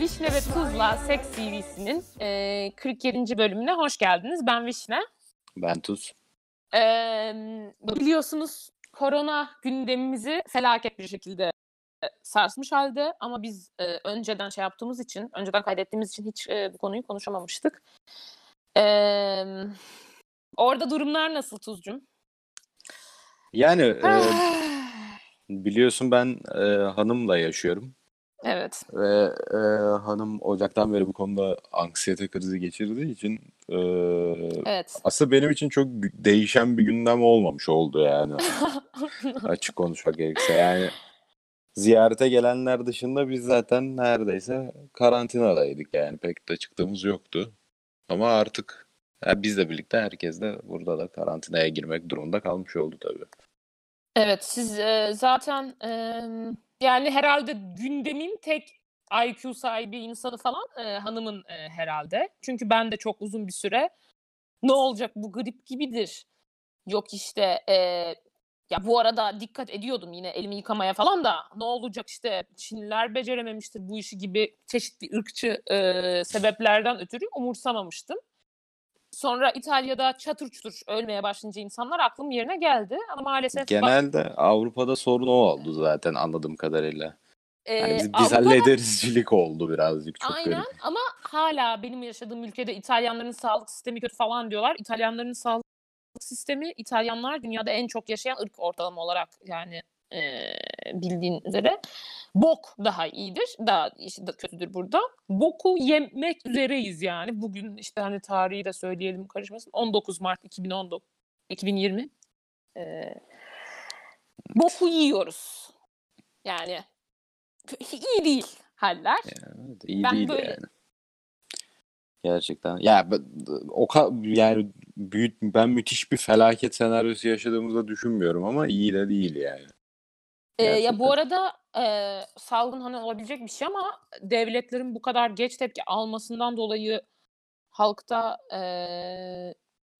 Vişne ve Tuzla Seks CV'sinin e, 47. bölümüne hoş geldiniz. Ben Vişne. Ben Tuz. E, biliyorsunuz korona gündemimizi felaket bir şekilde sarsmış halde ama biz e, önceden şey yaptığımız için, önceden kaydettiğimiz için hiç e, bu konuyu konuşamamıştık. E, orada durumlar nasıl Tuzcum? Yani e, biliyorsun ben e, hanımla yaşıyorum. Evet. Ve e, hanım Ocak'tan beri bu konuda anksiyete krizi geçirdiği için e, Evet. aslında benim için çok değişen bir gündem olmamış oldu yani. Açık konuşmak gerekirse yani ziyarete gelenler dışında biz zaten neredeyse karantinadaydık yani pek de çıktığımız yoktu. Ama artık ya bizle birlikte herkes de burada da karantinaya girmek durumunda kalmış oldu tabii. Evet, siz e, zaten e, yani herhalde gündemin tek IQ sahibi insanı falan e, hanımın e, herhalde. Çünkü ben de çok uzun bir süre ne olacak bu grip gibidir. Yok işte e, ya bu arada dikkat ediyordum yine elimi yıkamaya falan da ne olacak işte Çinliler becerememiştir bu işi gibi çeşitli ırkçı e, sebeplerden ötürü umursamamıştım. Sonra İtalya'da çatır çutur ölmeye başlayınca insanlar aklım yerine geldi. Ama maalesef Genelde Avrupa'da sorun o oldu zaten anladığım kadarıyla. e, Yani biz, biz Avrupa'da- hallederizcilik oldu birazcık çok Aynen garip. ama hala benim yaşadığım ülkede İtalyanların sağlık sistemi kötü falan diyorlar. İtalyanların sağlık sistemi İtalyanlar dünyada en çok yaşayan ırk ortalama olarak yani e, bildiğin üzere bok daha iyidir. Daha işte kötüdür burada. Boku yemek üzereyiz yani. Bugün işte hani tarihi de söyleyelim karışmasın. 19 Mart 2019 2020. E, boku yiyoruz. Yani iyi değil haller. Evet, iyi Ben değil böyle- yani. Gerçekten. Ya o yani büyük ben müthiş bir felaket senaryosu yaşadığımızı düşünmüyorum ama iyi de değil yani. Ee, ya Gerçekten. bu arada e, salgın hani olabilecek bir şey ama devletlerin bu kadar geç tepki almasından dolayı halkta e,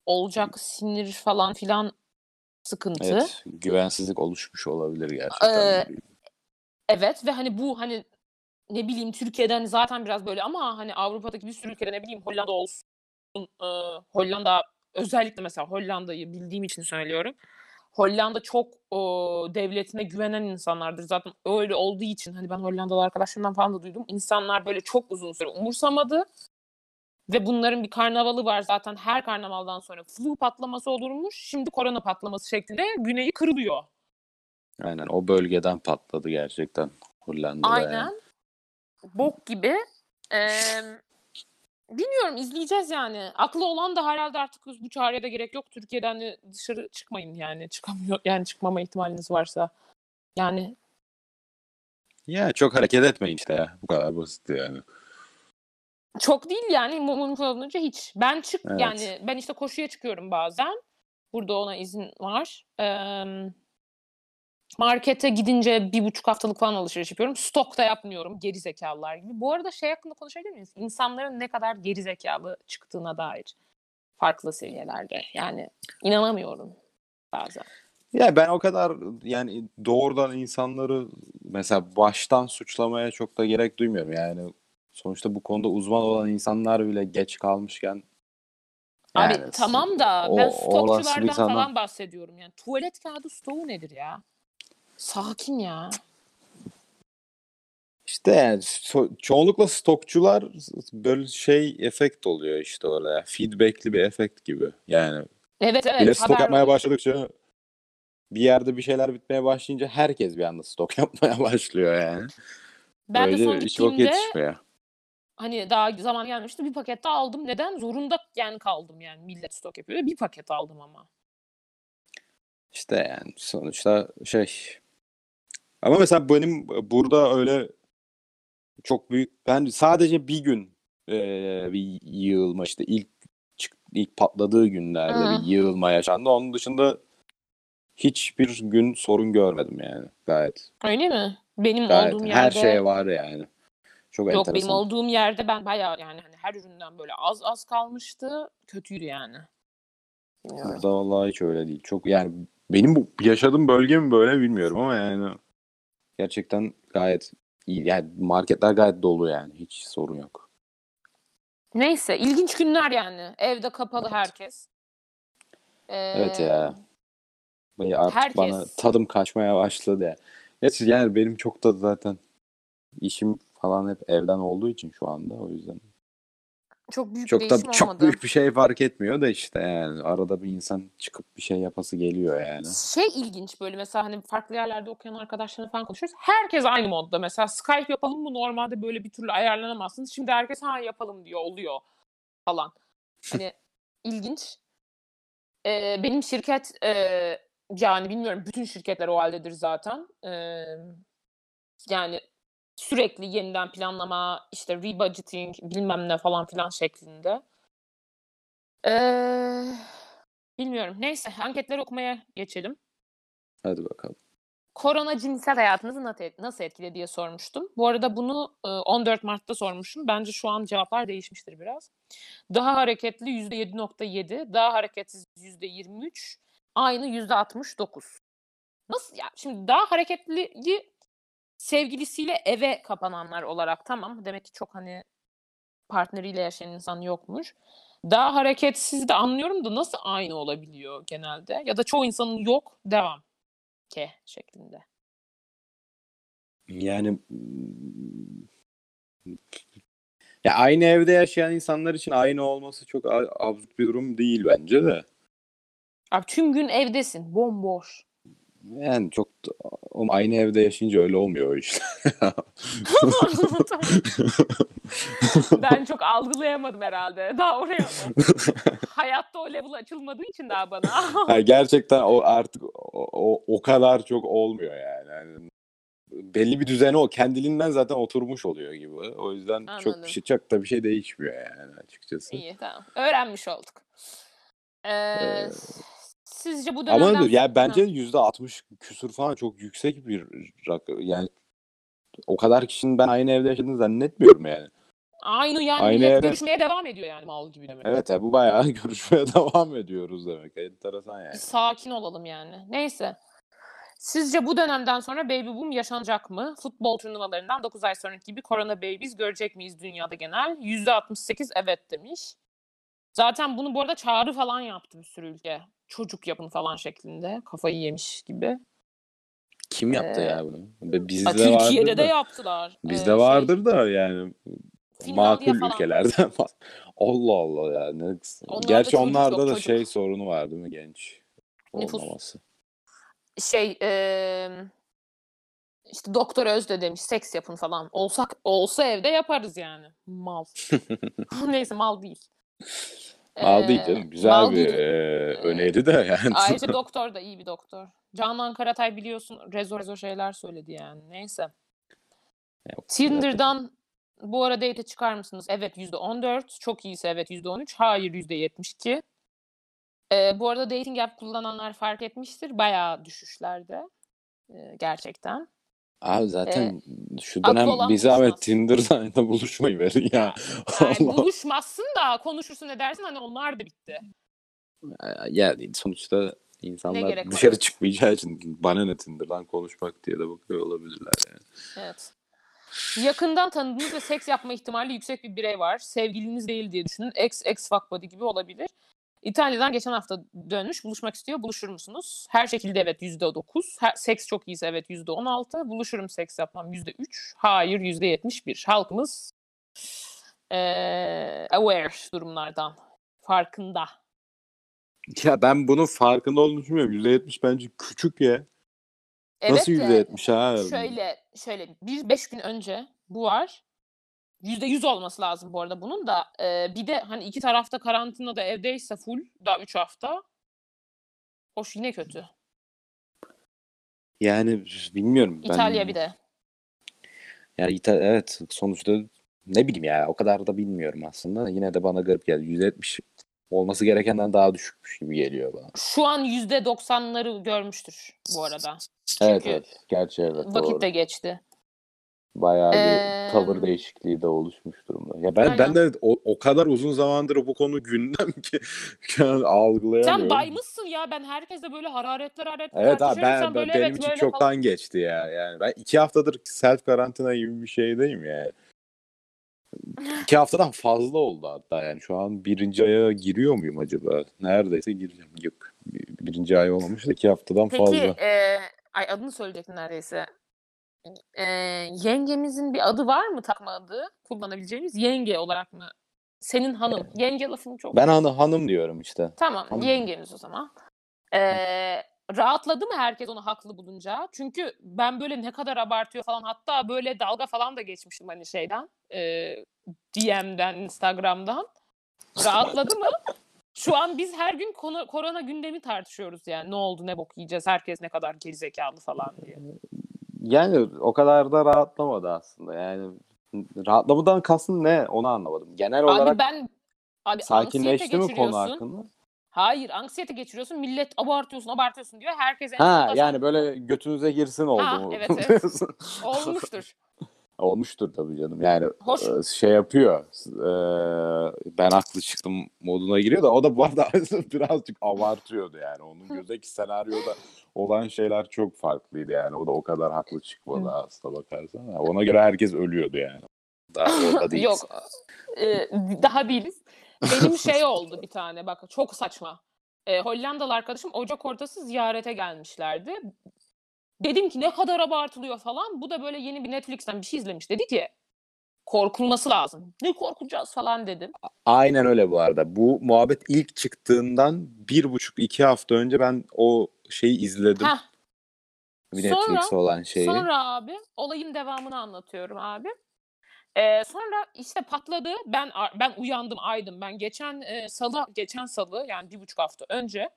olacak sinir falan filan sıkıntı. Evet, güvensizlik oluşmuş olabilir gerçekten. Ee, Evet ve hani bu hani ne bileyim Türkiye'den zaten biraz böyle ama hani Avrupa'daki bir sürü ülkede ne bileyim Hollanda olsun. e, Hollanda özellikle mesela Hollanda'yı bildiğim için söylüyorum. Hollanda çok e, devletine güvenen insanlardır. Zaten öyle olduğu için hani ben Hollandalı arkadaşlarımdan falan da duydum. İnsanlar böyle çok uzun süre umursamadı. Ve bunların bir karnavalı var zaten her karnavaldan sonra flu patlaması olurmuş. Şimdi korona patlaması şeklinde güneyi kırılıyor. Aynen o bölgeden patladı gerçekten Hollanda'da Aynen. yani. Bok gibi. Ee, bilmiyorum izleyeceğiz yani. Aklı olan da herhalde artık bu çağrıya da gerek yok. Türkiye'den de dışarı çıkmayın yani. Çıkamıyor yani çıkmama ihtimaliniz varsa. Yani Ya çok hareket etmeyin işte ya. Bu kadar basit yani. çok değil yani mümkün olduğunca hiç. Ben çık Evet. yani ben işte koşuya çıkıyorum bazen. Burada ona izin var. Ee, markete gidince bir buçuk haftalık falan alışveriş yapıyorum. Stok da yapmıyorum geri zekalılar gibi. Bu arada şey hakkında konuşabilir miyiz? İnsanların ne kadar geri zekalı çıktığına dair farklı seviyelerde. Yani inanamıyorum bazen. Ya ben o kadar yani doğrudan insanları mesela baştan suçlamaya çok da gerek duymuyorum. Yani sonuçta bu konuda uzman olan insanlar bile geç kalmışken Abi yani tamam da o- ben stokçulardan falan bahsediyorum. Yani tuvalet kağıdı stoğu nedir ya? Sakin ya. işte yani so- çoğunlukla stokçular böyle şey efekt oluyor işte öyle ya. Feedback'li bir efekt gibi. Yani Evet evet. bile stok haber yapmaya başladıkça bir yerde bir şeyler bitmeye başlayınca herkes bir anda stok yapmaya başlıyor yani. Ben de son hiç vakit gittiğimde yetişmiyor. hani daha zaman gelmişti bir paket daha aldım. Neden? Zorunda yani kaldım yani. Millet stok yapıyor. Bir paket aldım ama. İşte yani sonuçta şey ama mesela benim burada öyle çok büyük ben sadece bir gün eee, bir yığılma işte ilk çık- ilk patladığı günlerde Hı. bir yığılma yaşandı. Onun dışında hiçbir gün sorun görmedim yani gayet. Öyle mi? Benim Gayet olduğum her yerde şey var yani. Çok yok benim enteresan. olduğum yerde ben bayağı yani hani her üründen böyle az az kalmıştı. Kötüydü yani. Burada vallahi hiç öyle değil. Çok yani benim bu yaşadığım bölge mi böyle bilmiyorum ama yani gerçekten gayet iyi. Yani marketler gayet dolu yani. Hiç sorun yok. Neyse ilginç günler yani. Evde kapalı Evet. herkes. Evet Ee, ya. Böyle artık herkes- bana tadım kaçmaya başladı ya. Gerçi yani benim çok da zaten işim falan hep evden olduğu için şu anda o yüzden. Çok büyük Çok bir da değişim çok olmadı. büyük bir şey fark etmiyor da işte yani arada bir insan çıkıp bir şey yapası geliyor yani. Şey ilginç böyle mesela hani farklı yerlerde okuyan arkadaşlarla falan konuşuyoruz. Herkes aynı modda. Mesela Skype yapalım mı normalde böyle bir türlü ayarlanamazsınız. Şimdi herkes ha yapalım diyor oluyor falan. Hani ilginç. Ee, benim şirket e, yani bilmiyorum bütün şirketler o haldedir zaten. Ee, yani sürekli yeniden planlama işte rebudgeting bilmem ne falan filan şeklinde. Ee, bilmiyorum. Neyse anketleri okumaya geçelim. Hadi bakalım. Korona cinsel hayatınızı nasıl et- nasıl etkiledi diye sormuştum. Bu arada bunu e, 14 Mart'ta sormuşum. Bence şu an cevaplar değişmiştir biraz. Daha hareketli %7.7, daha hareketsiz %23, aynı %69. Nasıl ya? Şimdi daha hareketliyi sevgilisiyle eve kapananlar olarak tamam. Demek ki çok hani partneriyle yaşayan insan yokmuş. Daha hareketsiz de anlıyorum da nasıl aynı olabiliyor genelde? Ya da çoğu insanın yok, devam ke şeklinde. Yani ya aynı evde yaşayan insanlar için aynı olması çok absürt bir durum değil bence de. Abi tüm gün evdesin, bomboş. Yani çok aynı evde yaşayınca öyle olmuyor işte. ben çok algılayamadım herhalde. Daha oraya hayatta o level açılmadığı için daha bana. Yani gerçekten o artık o, o, kadar çok olmuyor yani. Yani belli bir düzeni o kendiliğinden zaten oturmuş oluyor gibi. O yüzden çok Anladım. bir şey çok da bir şey değişmiyor yani açıkçası. İyi tamam. Öğrenmiş olduk. Ee, Ee, sizce bu dönemden... Ama ya bence yüzde altmış küsur falan çok yüksek bir rakam. Yani o kadar kişinin ben aynı evde yaşadığını zannetmiyorum yani. Aynı yani Aynı millet evde- görüşmeye devam ediyor yani mal gibi demek. Evet ya bu bayağı görüşmeye devam ediyoruz demek. Enteresan yani. Bir sakin olalım yani. Neyse. Sizce bu dönemden sonra baby boom yaşanacak mı? Futbol turnuvalarından 9 ay sonraki gibi korona babies görecek miyiz dünyada genel? %68 evet demiş. Zaten bunu bu arada çağrı falan yaptı bir sürü ülke. Çocuk yapın falan şeklinde. Kafayı yemiş gibi. Kim yaptı Ee, ya bunu? Bizde Türkiye'de vardır de da. yaptılar. Bizde Ee, şey, vardır da yani Finlandiya makul falan. ülkelerden var. Allah Allah ya. Ne... Onlarda Gerçi onlarda yok, da çocuk. şey sorunu var değil mi genç Nüfus. olmaması. şey eee, işte Doktor Özde demiş seks yapın falan. Olsak olsa evde yaparız yani. Mal. Neyse mal değil. Mal değil canım. Güzel mal bir değil. e, öneri de yani. Ayrıca doktor da iyi bir doktor. Canan Karatay biliyorsun rezo rezo şeyler söyledi yani. Neyse. Yok, Tinder'dan bu ara date çıkar mısınız? Evet %14. Çok iyiyse evet %13. Hayır %72. Ee, bu arada dating app kullananlar fark etmiştir. Bayağı düşüşlerde. Ee, gerçekten. Abi zaten şu aklı dönem olan bir zahmet buluşmaz. Tinder'dan da buluşmayı verin ya. Yani buluşmazsın da konuşursun edersin hani onlar da bitti. Yani sonuçta insanlar gerek var? dışarı çıkmayacağı için bana ne Tinder'dan konuşmak diye de bakıyor olabilirler yani. Evet. Yakından tanıdığınız ve seks yapma ihtimali yüksek bir birey var. Sevgiliniz değil diye düşünün. Ex, ex fuck buddy gibi olabilir. İtalya'dan geçen hafta dönmüş. Buluşmak istiyor. Buluşur musunuz? Her şekilde evet %9. Her, seks çok iyiyse evet %16. Buluşurum seks yapmam %3. Hayır %71. Halkımız eee, aware durumlardan. Farkında. Ya ben bunun farkında olduğunu düşünmüyorum. %70 bence küçük ya. Nasıl Evet de- %70 ha? Şöyle şöyle bir beş gün önce bu var. Yüzde yüz olması lazım bu arada bunun da. Ee, bir de hani iki tarafta karantinada evdeyse full daha üç hafta. Hoş yine kötü. Yani bilmiyorum. Ben, İtalya bir de. Yani İta- evet sonuçta ne bileyim ya o kadar da bilmiyorum aslında. Yine de bana garip geldi. %70 olması gerekenden daha düşükmüş gibi geliyor bana. Şu an yüzde doksanları görmüştür bu arada. Evet Çünkü evet. Gerçi evet Vakit doğru. de geçti. Bayağı bir Ee, tavır değişikliği de oluşmuş durumda. Ya ben aynen. ben de o, o kadar uzun zamandır bu konu gündem ki şu an Sen algılayamıyorum. baymışsın ya. Ben herkesle böyle hararetler hararetler Evet abi ben, ben- böyle benim evet için böyle çoktan falan. geçti ya. Yani ben iki haftadır self karantina gibi bir şeydeyim yani. İki haftadan fazla oldu hatta yani şu an birinci aya giriyor muyum acaba? Neredeyse gireceğim. Yok bir- birinci ay olmamış da iki haftadan Peki fazla. e, ay adını söyleyecektin neredeyse. E, yengemizin bir adı var mı takma adı kullanabileceğimiz? Yenge olarak mı? Senin hanım. Yenge lafını çok Ben hanı, hanım diyorum işte. Tamam, Hanım. yengeniz o zaman. Ee, rahatladı mı herkes onu haklı bulunca? Çünkü ben böyle ne kadar abartıyor falan hatta böyle dalga falan da geçmiştim hani şeyden. E, DM'den, Instagram'dan. Rahatladı mı? Şu an biz her gün konu, korona gündemi tartışıyoruz yani. Ne oldu, ne bok yiyeceğiz, herkes ne kadar gerizekalı falan diye. Yani o kadar da rahatlamadı aslında. Yani rahatlamadan kastın ne onu anlamadım. Genel olarak Abi ben abi sakinleşti mi konu hakkında? Hayır, anksiyete geçiriyorsun. Millet abartıyorsun, abartıyorsun diyor. Herkes en Ha yani böyle götünüze girsin oldu Ha, mu? evet, evet. olmuştur. Olmuştur tabii canım. Yani Hoş. e, şey yapıyor. e, ben haklı çıktım moduna giriyor da o da bu arada birazcık abartıyordu yani. Onun gözdeki senaryoda olan şeyler çok farklıydı yani. O da o kadar haklı çıkmadı Hı. aslında bakarsan. Ona göre herkes ölüyordu yani. Daha orada değiliz. Yok. e, daha değiliz. Benim şey oldu bir tane bak çok saçma. E, Hollandalı arkadaşım Ocak ortası ziyarete gelmişlerdi. Dedim ki ne kadar abartılıyor falan. Bu da böyle yeni bir Netflix'ten bir şey izlemiş. Dedi ki korkulması lazım. Ne korkacağız falan dedim. Aynen öyle bu arada. Bu muhabbet ilk çıktığından bir buçuk iki hafta önce ben o şeyi izledim. Heh, bir sonra- Netflix olan şeyi. Sonra abi olayın devamını anlatıyorum abi. Ee, sonra işte patladı. Ben ben uyandım aydım. Ben geçen e, salı geçen salı yani bir buçuk hafta önce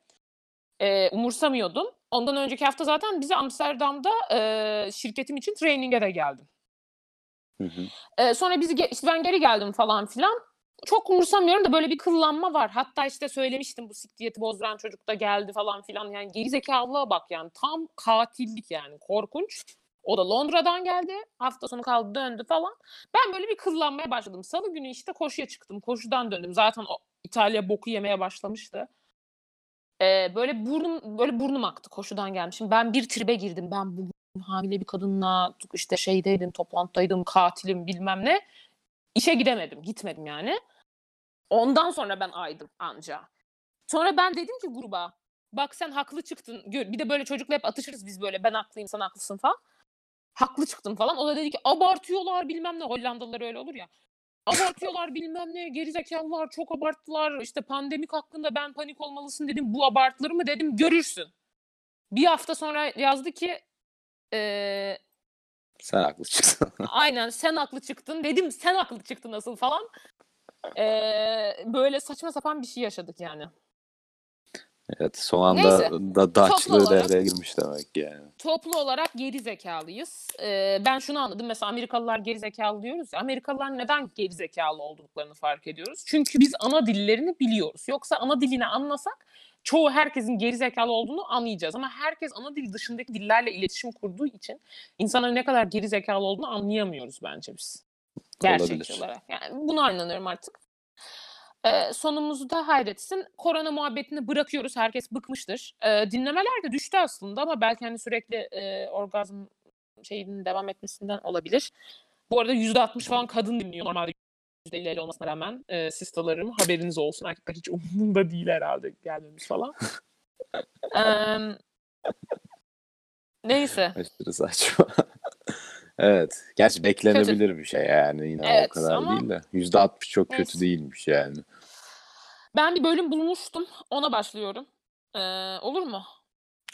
e, umursamıyordum. Ondan önceki hafta zaten bize Amsterdam'da e, şirketim için training'e de geldim. Hı hı. E, sonra bizi işte ben geri geldim falan filan. Çok umursamıyorum da böyle bir kıllanma var. Hatta işte söylemiştim bu siktiyeti bozduran çocuk da geldi falan filan. Yani gerizekalılığa bak yani. Tam katillik yani. Korkunç. O da Londra'dan geldi. Hafta sonu kaldı döndü falan. Ben böyle bir kıllanmaya başladım. Salı günü işte koşuya çıktım. Koşudan döndüm. Zaten o İtalya boku yemeye başlamıştı. Ee, böyle burnum böyle burnum aktı koşudan gelmişim. Ben bir tribe girdim. Ben bugün hamile bir kadınla işte şeydeydim, toplantıdaydım, katilim bilmem ne. İşe gidemedim, gitmedim yani. Ondan sonra ben aydım anca. Sonra ben dedim ki gruba bak sen haklı çıktın. Bir de böyle çocukla hep atışırız biz böyle ben haklıyım sen haklısın falan. Haklı çıktın falan. O da dedi ki abartıyorlar bilmem ne. Hollandalılar öyle olur ya. Abartıyorlar bilmem ne. Gerizekalılar çok abarttılar. İşte pandemik hakkında ben panik olmalısın dedim. Bu abartılır mı dedim. Görürsün. Bir hafta sonra yazdı ki eee, Sen haklı çıktın. aynen sen haklı çıktın. Dedim sen haklı çıktın nasıl falan. Eee, böyle saçma sapan bir şey yaşadık yani. Evet son anda Neyse. da olarak- devreye girmiş demek ki yani. toplu olarak geri zekalıyız. Ee, ben şunu anladım. Mesela Amerikalılar geri zekalı diyoruz ya. Amerikalılar neden geri zekalı olduklarını fark ediyoruz. Çünkü biz ana dillerini biliyoruz. Yoksa ana dilini anlasak çoğu herkesin geri zekalı olduğunu anlayacağız. Ama herkes ana dil dışındaki dillerle iletişim kurduğu için insanların ne kadar geri zekalı olduğunu anlayamıyoruz bence biz. Gerçekçi olarak. Yani buna inanıyorum artık. Ee, sonumuzda hayretsin. Korona muhabbetini bırakıyoruz. Herkes bıkmıştır. Ee, dinlemeler de düştü aslında ama belki hani sürekli e, orgazm şeyinin devam etmesinden olabilir. Bu arada %60 falan kadın dinliyor. Normalde %50 olmasına rağmen e, sistalarım haberiniz olsun. Erkekler hiç umurunda değil herhalde gelmemiz falan. Ee, neyse. Aşırı saçma. evet. Gerçi beklenebilir bir şey yani. Yine Evet, o kadar ama- değil de. %60 çok kötü Neyse. değilmiş yani. Ben bir bölüm bulmuştum. Ona başlıyorum. Ee, olur mu?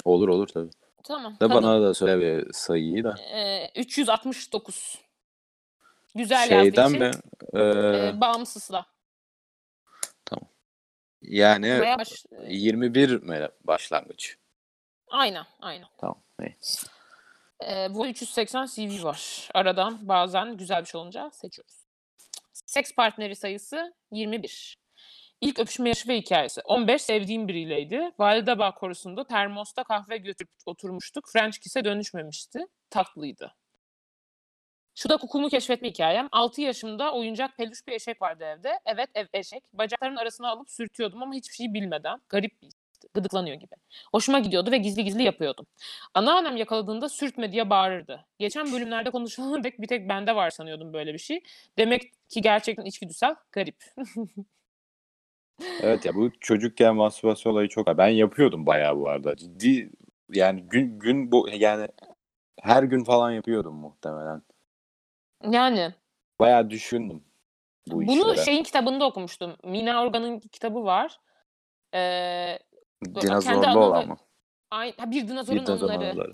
Olur olur tabii. Tamam. Da bana da söyle bir sayıyı da. Ee, 369. Güzel Şeyden yazdığı mi? Ee, Ee, bağımsızla. yani Buraya baş- 21 mi başlangıç? Aynen, aynen. Tamam. iyi. Ee, bu 380 CV var. Aradan bazen güzel bir şey olunca seçiyoruz. Seks partneri sayısı 21. İlk öpüşme yaşı ve hikayesi. 15 sevdiğim biriyleydi. Validebağ korusunda termosta kahve götürüp oturmuştuk. French kiss'e dönüşmemişti. Tatlıydı. Şu da kukumu keşfetme hikayem. 6 yaşımda oyuncak peluş bir eşek vardı evde. Evet ev eşek. Bacaklarının arasına alıp sürtüyordum ama hiçbir şey bilmeden. Garip bir histi. Gıdıklanıyor gibi. Hoşuma gidiyordu ve gizli gizli yapıyordum. Anneannem yakaladığında sürtme diye bağırırdı. Geçen bölümlerde konuşulan dek bir tek bende var sanıyordum böyle bir şey. Demek ki gerçekten içgüdüsel. Garip. Evet ya bu çocukken mastürbasyon olayı çok ben yapıyordum bayağı bu arada. Ciddi yani gün gün bu yani her gün falan yapıyordum muhtemelen. Yani Bayağı düşündüm bu bunu işlere. şeyin kitabında okumuştum. Mina Organ'ın kitabı var. Ee, Dinozorlu olan mı? ay, ha, bir dinozorun Bir anıları.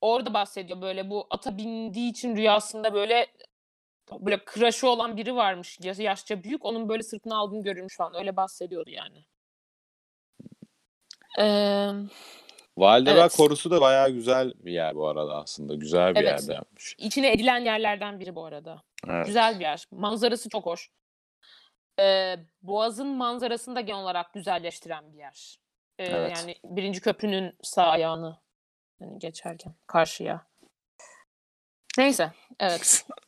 Orada bahsediyor böyle bu ata bindiği için rüyasında böyle böyle crush'ı olan biri varmış. yaş- Yaşça büyük. Onun böyle sırtına aldığını görürmüş falan. Öyle bahsediyordu yani. Ee, Validebağ Evet. korusu da bayağı güzel bir yer bu arada aslında. Güzel bir Evet. yerde yapmış. içine edilen yerlerden biri bu arada. Evet. Güzel bir yer. Manzarası çok hoş. Ee, Boğaz'ın manzarasını da genel olarak güzelleştiren bir yer. Ee, Evet. Yani birinci köprünün sağ ayağını yani geçerken karşıya. Neyse. Evet.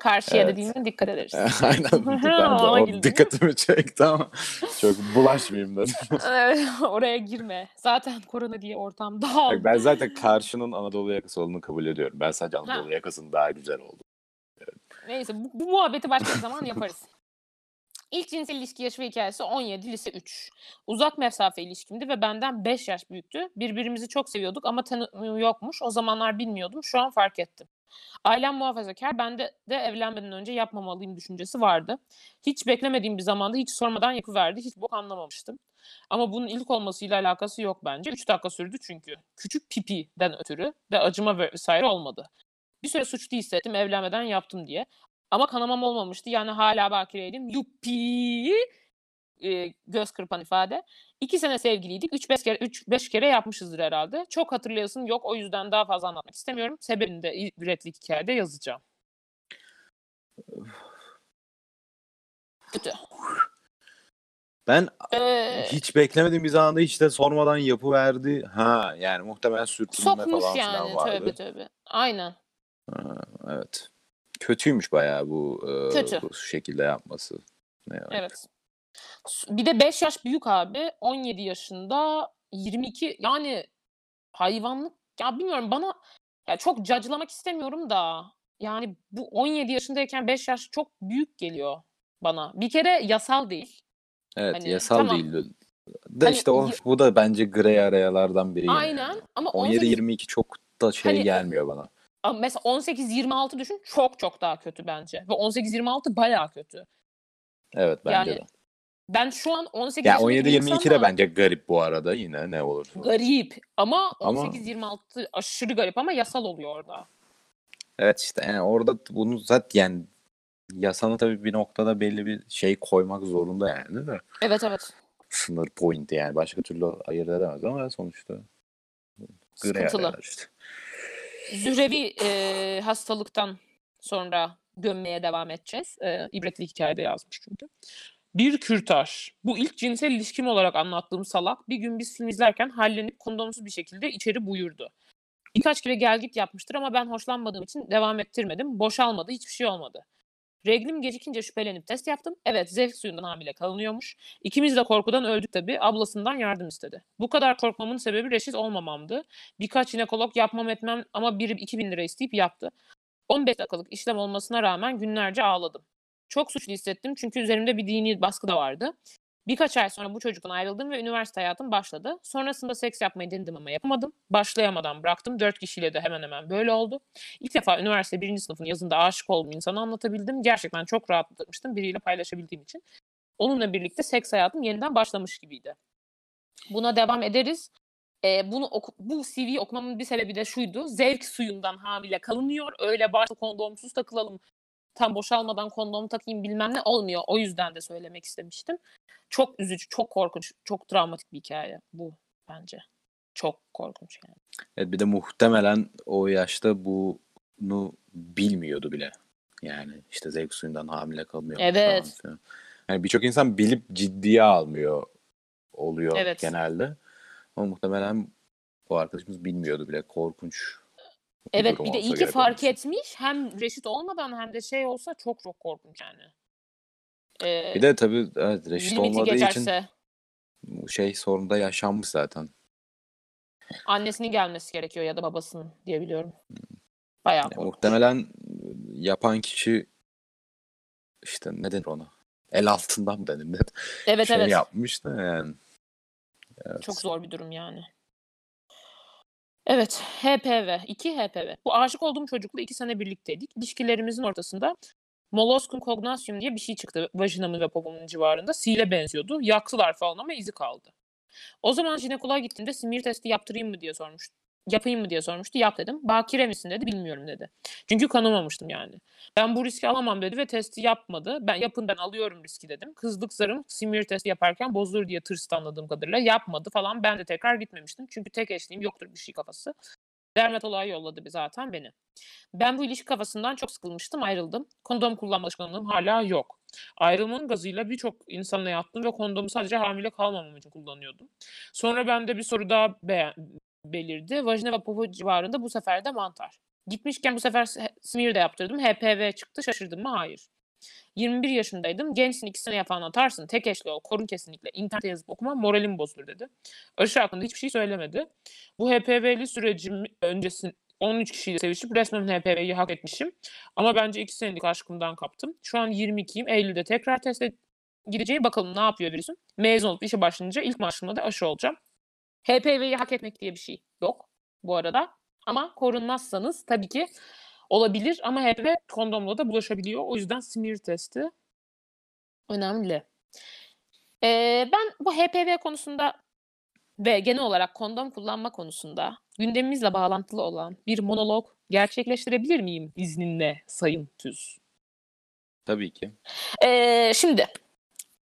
Karşıya Evet. dediğime dikkat ederiz. Aynen. Ben de o dikkatimi çekti ama çok bulaşmayayım dedim. Evet, Oraya girme. Zaten korona diye ortam. Bak ben zaten karşının Anadolu yakası olduğunu kabul ediyorum. Ben sadece Anadolu yakasının daha güzel oldu. Neyse bu, bu muhabbeti başka bir zaman yaparız. İlk cinsel ilişki yaşı ve hikayesi 17 lise 3. Uzak mesafe ilişkimdi ve benden 5 yaş büyüktü. Birbirimizi çok seviyorduk ama tanımı yokmuş. O zamanlar bilmiyordum. Şu an fark ettim. Ailem muhafazakar. Bende de evlenmeden önce yapmamalıyım düşüncesi vardı. Hiç beklemediğim bir zamanda hiç sormadan yapıverdi. Hiç bok anlamamıştım. Ama bunun ilk olmasıyla alakası yok bence. 3 dakika sürdü çünkü. Küçük pipiden ötürü de acıma vesaire olmadı. Bir süre suçlu hissettim evlenmeden yaptım diye. Ama kanamam olmamıştı. Yani hala bakireydim. Yuppi! Ee, göz kırpan ifade. İki sene sevgiliydik. Üç beş kere, üç, beş kere yapmışızdır herhalde. Çok hatırlayasın yok. O yüzden daha fazla anlatmak istemiyorum. Sebebini de üretlik hikayede yazacağım. Kötü. Ben Ee, hiç beklemediğim bir zamanda hiç de sormadan yapıverdi. Ha yani muhtemelen sürtünme sokmuş falan yani. filan vardı. Tövbe tövbe. Aynen. Ha, evet. Kötüymüş bayağı bu, e, Kötü. bu şekilde yapması. Ne yani? Evet. Bir de 5 yaş büyük abi. 17 yaşında 22 yani hayvanlık ya bilmiyorum bana ya çok cacılamak istemiyorum da yani bu 17 yaşındayken 5 yaş çok büyük geliyor bana. Bir kere yasal değil. Evet Hani, yasal tamam. değil. De Hani işte o y- bu da bence gri arayalardan biri. Aynen ama 18 17-22 çok da şey Hani- gelmiyor bana. Ama mesela 18-26 düşün çok çok daha kötü bence. Ve 18-26 bayağı kötü. Evet bence Yani de. Ben şu an 18 Ya yaşındaki bir 17-22 de bence garip bu arada yine ne olsun. Garip ama Ama- 18-26 aşırı garip ama yasal oluyor orada. Evet işte yani orada bunu zaten yani yasanın tabii bir noktada belli bir şey koymak zorunda yani de. Evet evet. Sınır pointi yani başka türlü ayırt edemez ama sonuçta Sıkıntılı. işte. Zührevi e, hastalıktan sonra gömmeye devam edeceğiz. E, ibretli hikayede yazmış çünkü. Bir kürtaj. Bu ilk cinsel ilişkim olarak anlattığım salak bir gün biz film izlerken hallenip kondomsuz bir şekilde içeri buyurdu. Birkaç kere gel git yapmıştır ama ben hoşlanmadığım için devam ettirmedim. Boşalmadı, hiçbir şey olmadı. Reglim gecikince şüphelenip test yaptım. Evet zevk suyundan hamile kalınıyormuş. İkimiz de korkudan öldük tabii. Ablasından yardım istedi. Bu kadar korkmamın sebebi reşit olmamamdı. Birkaç jinekolog yapmam etmem ama biri 2000 lira isteyip yaptı. 15 dakikalık işlem olmasına rağmen günlerce ağladım. Çok suçlu hissettim çünkü üzerimde bir dini baskı da vardı. Birkaç ay sonra bu çocuktan ayrıldım ve üniversite hayatım başladı. Sonrasında seks yapmayı denedim ama yapamadım. Başlayamadan bıraktım. Dört kişiyle de hemen hemen böyle oldu. İlk defa üniversite birinci sınıfın yazında aşık olduğum insanı anlatabildim. Gerçekten çok rahatlamıştım biriyle paylaşabildiğim için. Onunla birlikte seks hayatım yeniden başlamış gibiydi. Buna devam ederiz. Ee, bunu oku- bu CV'yi okumamın bir sebebi de şuydu. Zevk suyundan hamile kalınıyor. Öyle başta kondomsuz takılalım. Tam boşalmadan kondom takayım bilmem ne olmuyor. O yüzden de söylemek istemiştim. Çok üzücü, çok korkunç, çok travmatik bir hikaye bu bence. Çok korkunç yani. Evet bir de muhtemelen o yaşta bunu bilmiyordu bile. Yani işte zevk suyundan hamile kalmıyor. Evet. falan. Yani birçok insan bilip ciddiye almıyor oluyor Evet. genelde. Ama muhtemelen bu arkadaşımız bilmiyordu bile. Korkunç. Evet bir de iyi ki fark etmiş. Hem reşit olmadan hem de şey olsa çok çok korkunç yani. Ee, Bir de tabii evet, reşit olmadığı için geçerse bu şey sorun da yaşanmış zaten. annesinin gelmesi gerekiyor ya da babasının diye biliyorum. Bayağı Ya, korkunç. muhtemelen yapan kişi işte ne denir ona? El altından mı denir? Evet şey evet. yapmış da yani. Evet. Çok zor bir durum yani. Evet, HPV, 2 HPV. Bu aşık olduğum çocukla 2 sene birlikteydik. İlişkilerimizin ortasında molluscum cognaceum diye bir şey çıktı vajinamın ve popomun civarında. Sile benziyordu. Yaktılar falan ama izi kaldı. O zaman jinekoloğa gittiğimde simir testi yaptırayım mı diye sormuştu. Yapayım mı diye sormuştu. Yap dedim. Bakire misin dedi. Bilmiyorum dedi. Çünkü kanamamıştım yani. Ben bu riski alamam dedi ve testi yapmadı. Ben yapın ben alıyorum riski dedim. Kızlık zarım simir testi yaparken bozulur diye tırstı anladığım kadarıyla. Yapmadı falan. Ben de tekrar gitmemiştim. Çünkü tek eşliğim yoktur bir şey kafası. Dermatoloğa yolladı bir zaten beni. Ben bu ilişki kafasından çok sıkılmıştım ayrıldım. Kondom kullanma alışkanlığım hala yok. Ayrılmanın gazıyla birçok insanla yattım ve kondomu sadece hamile kalmamam için kullanıyordum. Sonra bende bir soru daha beğen- belirdi. Vajina ve popo civarında bu sefer de mantar. Gitmişken bu sefer smear de yaptırdım. HPV çıktı. Şaşırdım mı? Hayır. 21 yaşındaydım. Gençsin iki sene falan atarsın. Tek eşli ol. Korun kesinlikle. İnternete yazıp okuma. Moralim bozulur dedi. Aşı hakkında hiçbir şey söylemedi. Bu HPV'li sürecim öncesinde 13 kişiyle sevişip resmen HPV'yi hak etmişim. Ama bence 2 senelik aşkımdan kaptım. Şu an 22'yim. Eylül'de tekrar teste gideceğim. Bakalım ne yapıyor virüsün. Mezun olup işe başlayınca ilk maaşımda da aşı olacağım. HPV'yi hak etmek diye bir şey yok bu arada. Ama korunmazsanız tabii ki olabilir ama HPV kondomla da bulaşabiliyor. O yüzden smear testi önemli. Ee, ben bu HPV konusunda ve genel olarak kondom kullanma konusunda gündemimizle bağlantılı olan bir monolog gerçekleştirebilir miyim izninle Sayın Tüz? Tabii ki. Ee, şimdi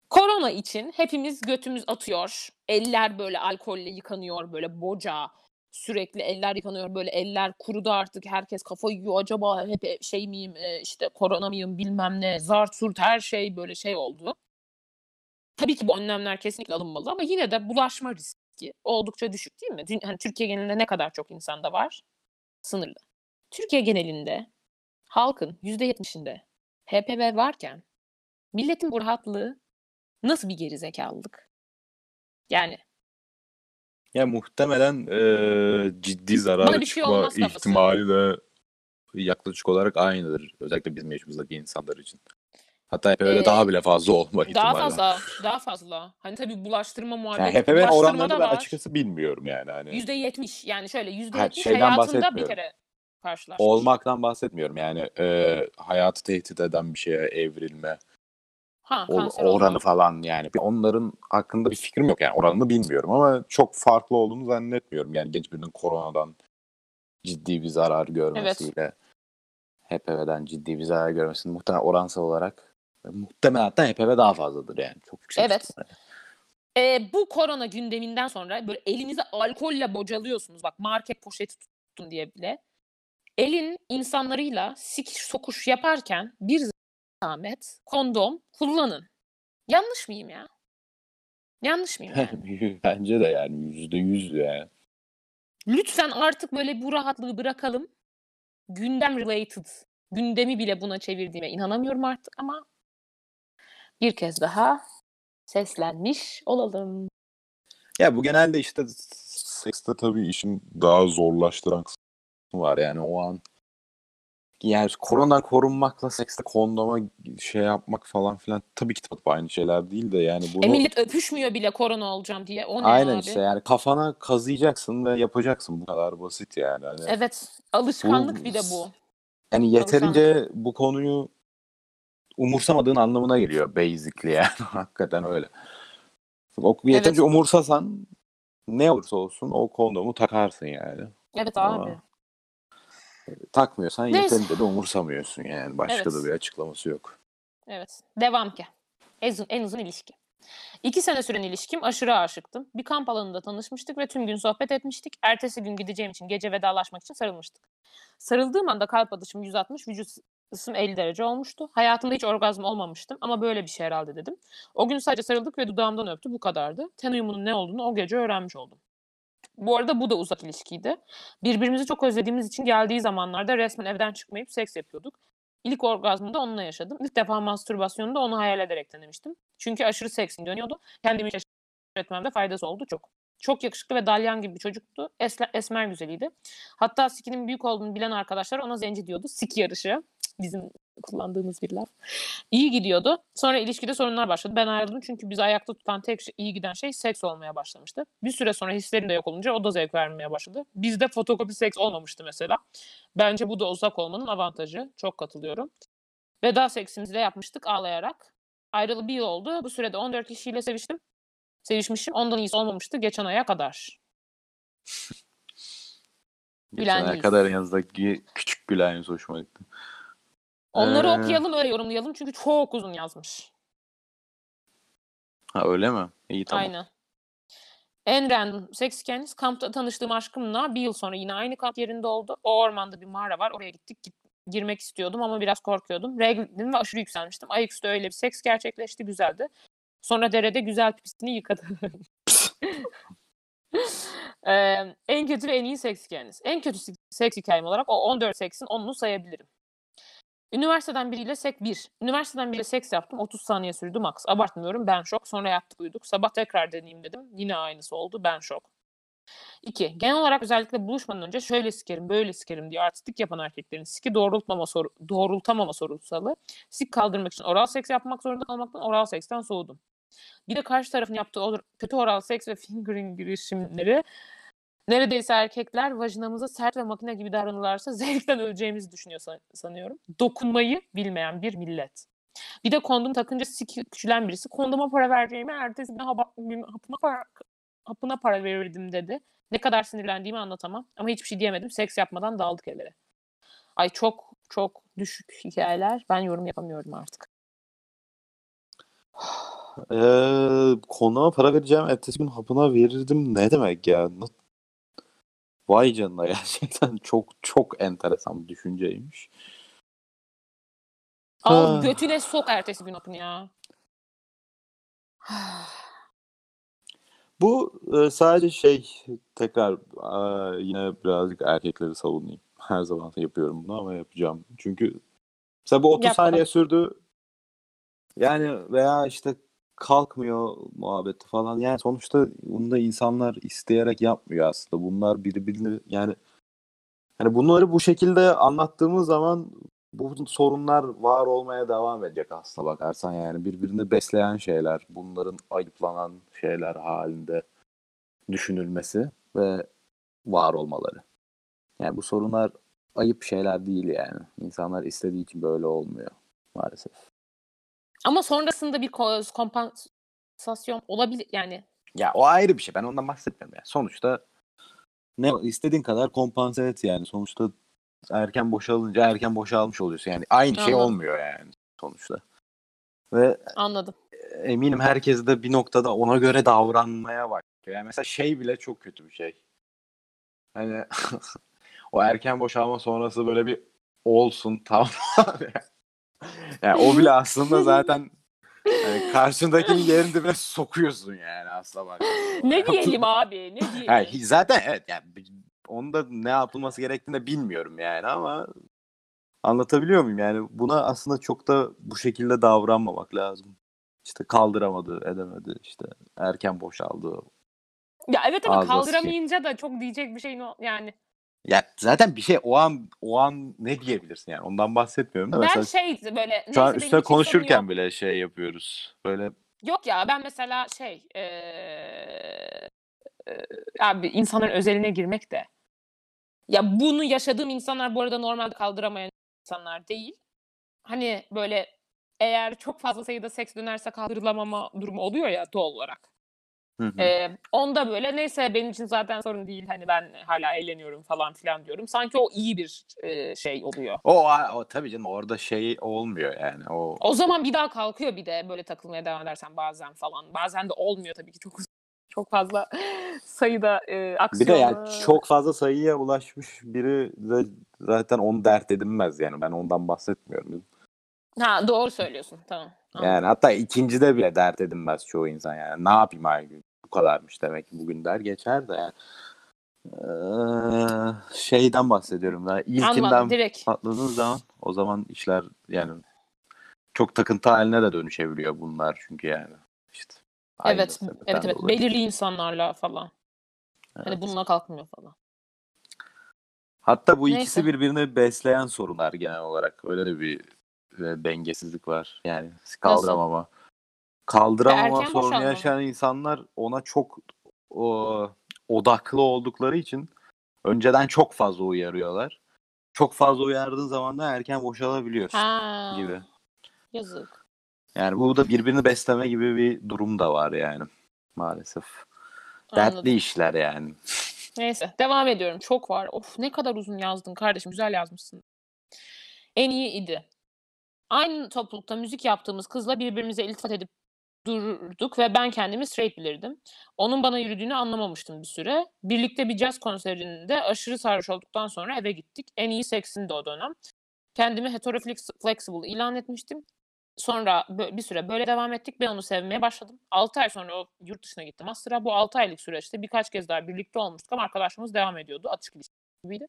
korona için hepimiz götümüz atıyor. Eller böyle alkolle yıkanıyor böyle boca. Sürekli eller yıkanıyor böyle eller kurudu artık herkes kafa yiyor acaba hep şey miyim e, işte korona mıyım bilmem ne zart surt her şey böyle şey oldu. Tabii ki bu önlemler kesinlikle alınmalı ama yine de bulaşma riski oldukça düşük değil mi? Hani Türkiye genelinde ne kadar çok insanda var? Sınırlı. Türkiye genelinde halkın %70'inde HPV varken milletin bu rahatlığı nasıl bir gerizekalılık? Yani Ya muhtemelen eee, ciddi zarar şey çıkma kafası. ihtimali de yaklaşık olarak aynıdır. Özellikle bizim yaşımızdaki insanlar için. Hatta HPV'de Ee, daha bile fazla olma daha ihtimali var. fazla, daha fazla. Hani tabii bulaştırma Yani muhabbeti, HPV bulaştırma oranlarını da ben açıkçası bilmiyorum yani. Hani %70 yani şöyle %70 Ha, şeyden hayatında bir kere karşılaşmış. olmaktan bahsetmiyorum. Yani eee, hayatı tehdit eden bir şeye evrilme Ha o- oranı falan yani. Onların hakkında bir fikrim yok yani. Oranını bilmiyorum ama çok farklı olduğunu zannetmiyorum. Yani genç birinin koronadan ciddi bir zarar görmesiyle HPV'den ciddi bir zarar görmesinin muhtemelen oransal olarak muhtemelen hatta HPV daha fazladır yani. Çok yüksek. Evet. ihtimalle. Ee, bu korona gündeminden sonra böyle elinizi alkolle bocalıyorsunuz. Bak market poşeti tuttun diye bile. Elin insanlarıyla sikiş sokuş yaparken bir zahmet kondom kullanın. Yanlış mıyım ya? Yanlış mıyım yani? Bence de yani yüzde yüz yani. Lütfen artık böyle bu rahatlığı bırakalım. Gündem related. Gündemi bile buna çevirdiğime inanamıyorum artık ama bir kez daha seslenmiş olalım. Ya bu genelde işte sekste tabii işin daha zorlaştıran kısmı var yani o an yani koronadan korunmakla sekste kondoma şey yapmak falan filan tabii ki tabii aynı şeyler değil de yani bunu E millet öpüşmüyor bile korona olacağım diye. O ne aynen abi? işte yani kafana kazıyacaksın ve yapacaksın bu kadar basit yani. Hani Evet. Alışkanlık Bu- bir de bu. yani yeterince bu konuyu umursamadığın anlamına geliyor basically yani hakikaten öyle. O yeterince Evet. umursasan ne olursa olsun o kondomu takarsın yani. Evet Ama abi. Takmıyorsan Neyse. yeterince de umursamıyorsun yani. Başka Evet. da bir açıklaması yok. Evet. Devam ki. En uzun, en uzun ilişki. İki sene süren ilişkim aşırı aşıktım. Bir kamp alanında tanışmıştık ve tüm gün sohbet etmiştik. Ertesi gün gideceğim için gece vedalaşmak için sarılmıştık. Sarıldığım anda kalp atışım 160, vücut ısım 50 derece olmuştu. Hayatımda hiç orgazm olmamıştım ama böyle bir şey herhalde dedim. O gün sadece sarıldık ve dudağımdan öptü bu kadardı. Ten uyumunun ne olduğunu o gece öğrenmiş oldum. Bu arada bu da uzak ilişkiydi. Birbirimizi çok özlediğimiz için geldiği zamanlarda resmen evden çıkmayıp seks yapıyorduk. İlk orgazmı da onunla yaşadım. İlk defa mastürbasyonu da onu hayal ederek denemiştim. Çünkü aşırı seksin dönüyordu. Kendimi keşfetmemde faydası oldu çok. Çok yakışıklı ve dalyan gibi bir çocuktu. Esler, esmer güzeliydi. Hatta Siki'nin büyük olduğunu bilen arkadaşlar ona zenci diyordu. Siki yarışı. Bizim kullandığımız bir laf. İyi gidiyordu. Sonra ilişkide sorunlar başladı. Ben ayrıldım çünkü bizi ayakta tutan tek şey, iyi giden şey seks olmaya başlamıştı. Bir süre sonra hislerim de yok olunca o da zevk vermeye başladı. Bizde fotokopi seks olmamıştı mesela. Bence bu da uzak olmanın avantajı. Çok katılıyorum. Veda seksimizi de yapmıştık ağlayarak. Ayrılı bir yıl oldu. Bu sürede 14 kişiyle seviştim. Sevişmişim. Ondan iyisi olmamıştı geçen aya kadar. Geçen yüz. kadar yanınızdaki küçük gülen yüz hoşuma gitti. Onları Ee, okuyalım öyle yorumlayalım çünkü çok uzun yazmış. Ha öyle mi? İyi tamam. Aynen. En random seks hikayeniz kampta tanıştığım aşkımla bir yıl sonra yine aynı kamp yerinde oldu. O ormanda bir mağara var. Oraya gittik. Git- girmek istiyordum ama biraz korkuyordum. Regledim ve aşırı yükselmiştim. Ayaküstü öyle bir seks gerçekleşti. Güzeldi. Sonra derede güzel pipisini yıkadı. Ee, en kötü ve en iyi seks hikayeniz. En kötü seks hikayem olarak o 14 seksin 10'unu sayabilirim. Üniversiteden biriyle sek 1. Üniversiteden biriyle seks yaptım. 30 saniye sürdü max. Abartmıyorum. Ben şok. Sonra yattık uyuduk. Sabah tekrar deneyeyim dedim. Yine aynısı oldu. Ben şok. 2. Genel olarak özellikle buluşmadan önce şöyle sikerim, böyle sikerim diye artistik yapan erkeklerin siki doğrultmama soru, doğrultamama sorunsalı. Sik kaldırmak için oral seks yapmak zorunda kalmaktan oral seksten soğudum. Bir de karşı tarafın yaptığı kötü oral seks ve fingering girişimleri neredeyse erkekler vajinamıza sert ve makine gibi davranırlarsa zevkten öleceğimizi düşünüyor san- sanıyorum. Dokunmayı bilmeyen bir millet. Bir de kondom takınca siki küçülen birisi kondoma para vereceğime ertesi gün gün hapına para, hapına para verirdim dedi. Ne kadar sinirlendiğimi anlatamam. Ama hiçbir şey diyemedim. Seks yapmadan dağıldık evlere. Ay çok çok düşük hikayeler. Ben yorum yapamıyorum artık. Ee, konuğa para vereceğim ertesi gün hapına verirdim ne demek ya? Vay canına gerçekten çok çok enteresan bir düşünceymiş. Al götüne sok ertesi gün hapını ya. Bu e, sadece şey tekrar e, yine birazcık erkekleri savunayım. Her zaman yapıyorum bunu ama yapacağım. Çünkü mesela bu 30 Yap saniye sürdü. Yani veya işte kalkmıyor muhabbeti falan. Yani sonuçta bunu da insanlar isteyerek yapmıyor aslında. Bunlar birbirini yani hani bunları bu şekilde anlattığımız zaman bu sorunlar var olmaya devam edecek aslında bakarsan yani birbirini besleyen şeyler, bunların ayıplanan şeyler halinde düşünülmesi ve var olmaları. Yani bu sorunlar ayıp şeyler değil yani. İnsanlar istediği için böyle olmuyor maalesef. Ama sonrasında bir ko- kompansasyon olabilir yani. Ya o ayrı bir şey. Ben ondan bahsetmiyorum yani. Sonuçta ne istediğin kadar kompanse et yani. Sonuçta erken boşalınca erken boşalmış oluyorsun. Yani aynı şey Anladım. olmuyor yani sonuçta. Ve Anladım. eminim herkes de bir noktada ona göre davranmaya başlıyor. Yani mesela şey bile çok kötü bir şey. Hani o erken boşalma sonrası böyle bir olsun tamam abi. yani o bile aslında zaten yani karşındakinin yerin dibine sokuyorsun yani aslında bak. Ne diyelim abi? Ne diyelim? Yani zaten evet yani bi- onda ne yapılması gerektiğini de bilmiyorum yani ama anlatabiliyor muyum? Yani buna aslında çok da bu şekilde davranmamak lazım. İşte kaldıramadı, edemedi, işte erken boşaldı. Ya evet ama Ağzına kaldıramayınca da çok diyecek bir şeyin yani. Ya zaten bir şey o an o an ne diyebilirsin yani ondan bahsetmiyorum da Ben mesela şey böyle şu an üstüne konuşurken yok. bile şey yapıyoruz. Böyle Yok ya ben mesela şey eee, eee, abi insanların özeline girmek de ya bunu yaşadığım insanlar bu arada normalde kaldıramayan insanlar değil. Hani böyle eğer çok fazla sayıda seks dönerse kaldırılamama durumu oluyor ya doğal olarak. Hı hı. Ee, onda böyle neyse benim için zaten sorun değil hani ben hala eğleniyorum falan filan diyorum. Sanki o iyi bir e, şey oluyor. o, o tabii canım orada şey olmuyor yani o O zaman bir daha kalkıyor bir de böyle takılmaya devam edersen bazen falan. Bazen de olmuyor tabii ki çok çok fazla sayıda e, Bir aksiyon. de yani çok fazla sayıya ulaşmış biri de zaten onu dert edinmez yani ben ondan bahsetmiyorum. Ha doğru söylüyorsun tamam. anladım. Yani hatta ikincide bile dert edinmez çoğu insan yani ne yapayım her gün bu kadarmış demek ki bugün der geçer de yani. Ee, şeyden bahsediyorum daha. İlkinden Anladım direkt. patladığın zaman o zaman işler yani çok takıntı haline de dönüşebiliyor bunlar çünkü yani. işte Evet, evet evet. dolayı. Belirli insanlarla falan. Hani Evet. bununla kalkmıyor falan. Hatta bu Neyse. ikisi birbirini besleyen sorunlar genel olarak. Öyle de bir e, dengesizlik var. Yani kaldıramama. Kaldıramama Erken sorunu boşanma yaşayan insanlar ona çok o, odaklı oldukları için önceden çok fazla uyarıyorlar. Çok fazla uyardığın zaman da erken boşalabiliyorsun Ha. gibi. Yazık. Yani bu da birbirini besleme gibi bir durum da var yani maalesef. Dertli Anladım. işler yani. Neyse devam ediyorum. Çok var. Of ne kadar uzun yazdın kardeşim. Güzel yazmışsın. En iyi idi. Aynı toplulukta müzik yaptığımız kızla birbirimize iltifat edip durduk ve ben kendimi straight bilirdim. Onun bana yürüdüğünü anlamamıştım bir süre. Birlikte bir jazz konserinde aşırı sarhoş olduktan sonra eve gittik. En iyi seksindi o dönem. Kendimi hetero flex- flexible ilan etmiştim. Sonra bir süre böyle devam ettik. Ben onu sevmeye başladım. 6 ay sonra o yurt dışına gitti master'a. Bu 6 aylık süreçte birkaç kez daha birlikte olmuştuk ama arkadaşlığımız devam ediyordu. Açık ilişki gibiydi.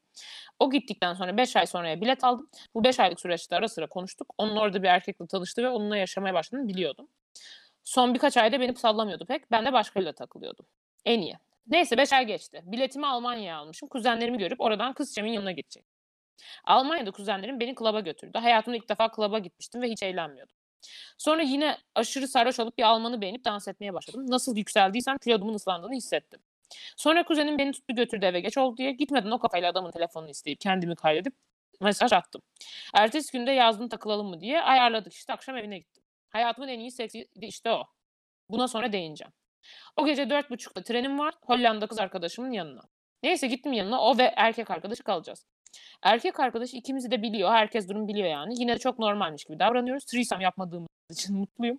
O gittikten sonra 5 ay sonraya bilet aldım. Bu 5 aylık süreçte ara sıra konuştuk. Onun orada bir erkekle tanıştı ve onunla yaşamaya başladığını biliyordum. Son birkaç ayda beni sallamıyordu pek. Ben de başkalarıyla takılıyordum. En iyi. Neyse 5 ay geçti. Biletimi Almanya'ya almışım. Kuzenlerimi görüp oradan kız çemin yanına gidecek. Almanya'da kuzenlerim beni klaba götürdü. Hayatımda ilk defa klaba gitmiştim ve hiç eğlenmiyordum. Sonra yine aşırı sarhoş olup bir Almanı beğenip dans etmeye başladım. Nasıl yükseldiysem kilodumun ıslandığını hissettim. Sonra kuzenim beni tuttu götürdü eve geç oldu diye. Gitmeden o kafayla adamın telefonunu isteyip kendimi kaydedip mesaj attım. Ertesi günde yazdım takılalım mı diye ayarladık işte akşam evine gittim. Hayatımın en iyi seksi işte o. Buna sonra değineceğim. O gece dört buçukta trenim var Hollanda kız arkadaşımın yanına. Neyse gittim yanına o ve erkek arkadaşı kalacağız. Erkek arkadaş ikimizi de biliyor. Herkes durum biliyor yani. Yine de çok normalmiş gibi davranıyoruz. Threesome yapmadığımız için mutluyum.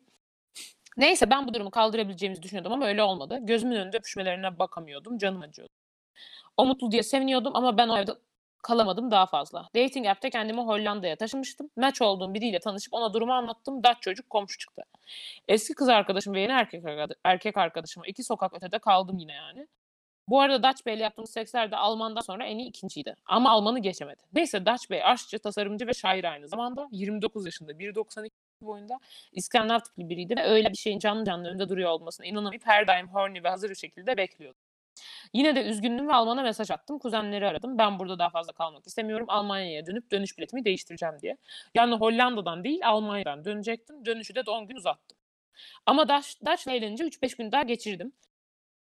Neyse ben bu durumu kaldırabileceğimizi düşünüyordum ama öyle olmadı. Gözümün önünde öpüşmelerine bakamıyordum. Canım acıyordu. O mutlu diye seviniyordum ama ben o evde kalamadım daha fazla. Dating app'te kendimi Hollanda'ya taşımıştım. Match olduğum biriyle tanışıp ona durumu anlattım. Dutch çocuk komşu çıktı. Eski kız arkadaşım ve yeni erkek, erkek arkadaşıma iki sokak ötede kaldım yine yani. Bu arada Dutch Bey'le yaptığımız seksler de Alman'dan sonra en iyi ikinciydi. Ama Alman'ı geçemedi. Neyse Dutch Bey aşçı, tasarımcı ve şair aynı zamanda. 29 yaşında, 1.92 boyunda İskandinav tipli biriydi ve öyle bir şeyin canlı canlı önünde duruyor olmasına inanamayıp her daim horny ve hazır bir şekilde bekliyordum. Yine de üzgündüm ve Alman'a mesaj attım. Kuzenleri aradım. Ben burada daha fazla kalmak istemiyorum. Almanya'ya dönüp dönüş biletimi değiştireceğim diye. Yani Hollanda'dan değil Almanya'dan dönecektim. Dönüşü de 10 gün uzattım. Ama Dutch, Dutch'la eğlenince 3-5 gün daha geçirdim.